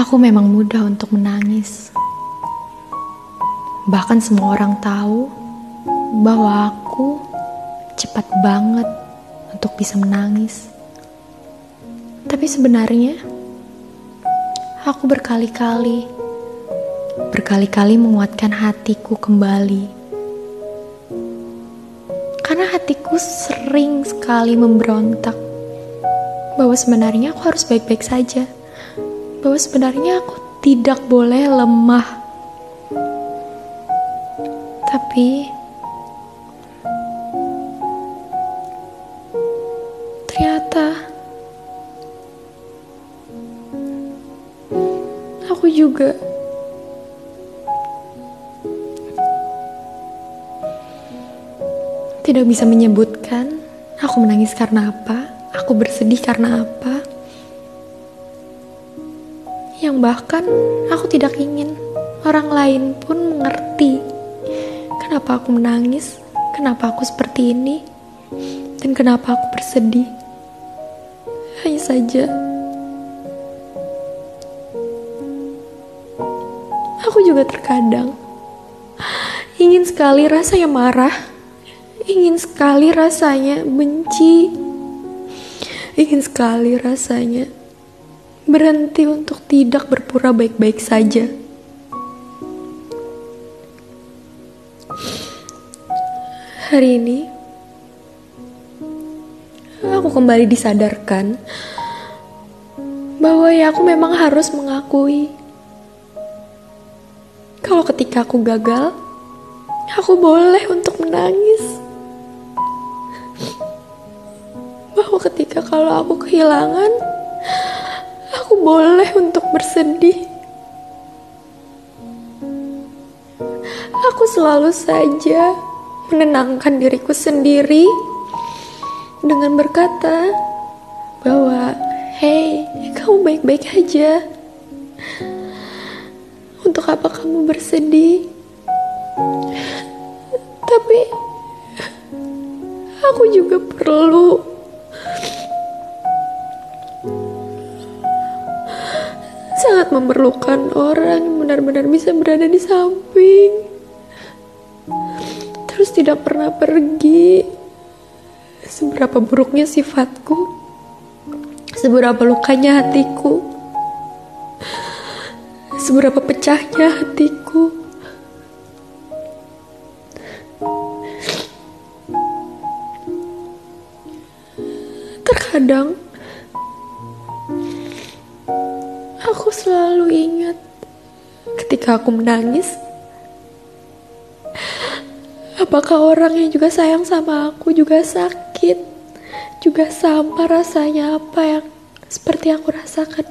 Aku memang mudah untuk menangis. Bahkan semua orang tahu bahwa aku cepat banget untuk bisa menangis. Tapi sebenarnya aku berkali-kali berkali-kali menguatkan hatiku kembali. Karena hatiku sering sekali memberontak bahwa sebenarnya aku harus baik-baik saja bahwa sebenarnya aku tidak boleh lemah. Tapi ternyata aku juga tidak bisa menyebutkan aku menangis karena apa, aku bersedih karena apa yang bahkan aku tidak ingin orang lain pun mengerti. Kenapa aku menangis, kenapa aku seperti ini, dan kenapa aku bersedih. Hanya saja, aku juga terkadang ingin sekali rasanya marah, ingin sekali rasanya benci, ingin sekali rasanya berhenti untuk tidak berpura baik-baik saja. Hari ini, aku kembali disadarkan bahwa ya aku memang harus mengakui kalau ketika aku gagal, aku boleh untuk menangis. Bahwa ketika kalau aku kehilangan, boleh untuk bersedih. Aku selalu saja menenangkan diriku sendiri dengan berkata bahwa, "Hei, kamu baik-baik aja. Untuk apa kamu bersedih?" Tapi aku juga perlu memerlukan orang yang benar-benar bisa berada di samping. Terus tidak pernah pergi. Seberapa buruknya sifatku, seberapa lukanya hatiku, seberapa pecahnya hatiku. Terkadang Aku selalu ingat ketika aku menangis. Apakah orang yang juga sayang sama aku juga sakit? Juga sama rasanya apa yang seperti aku rasakan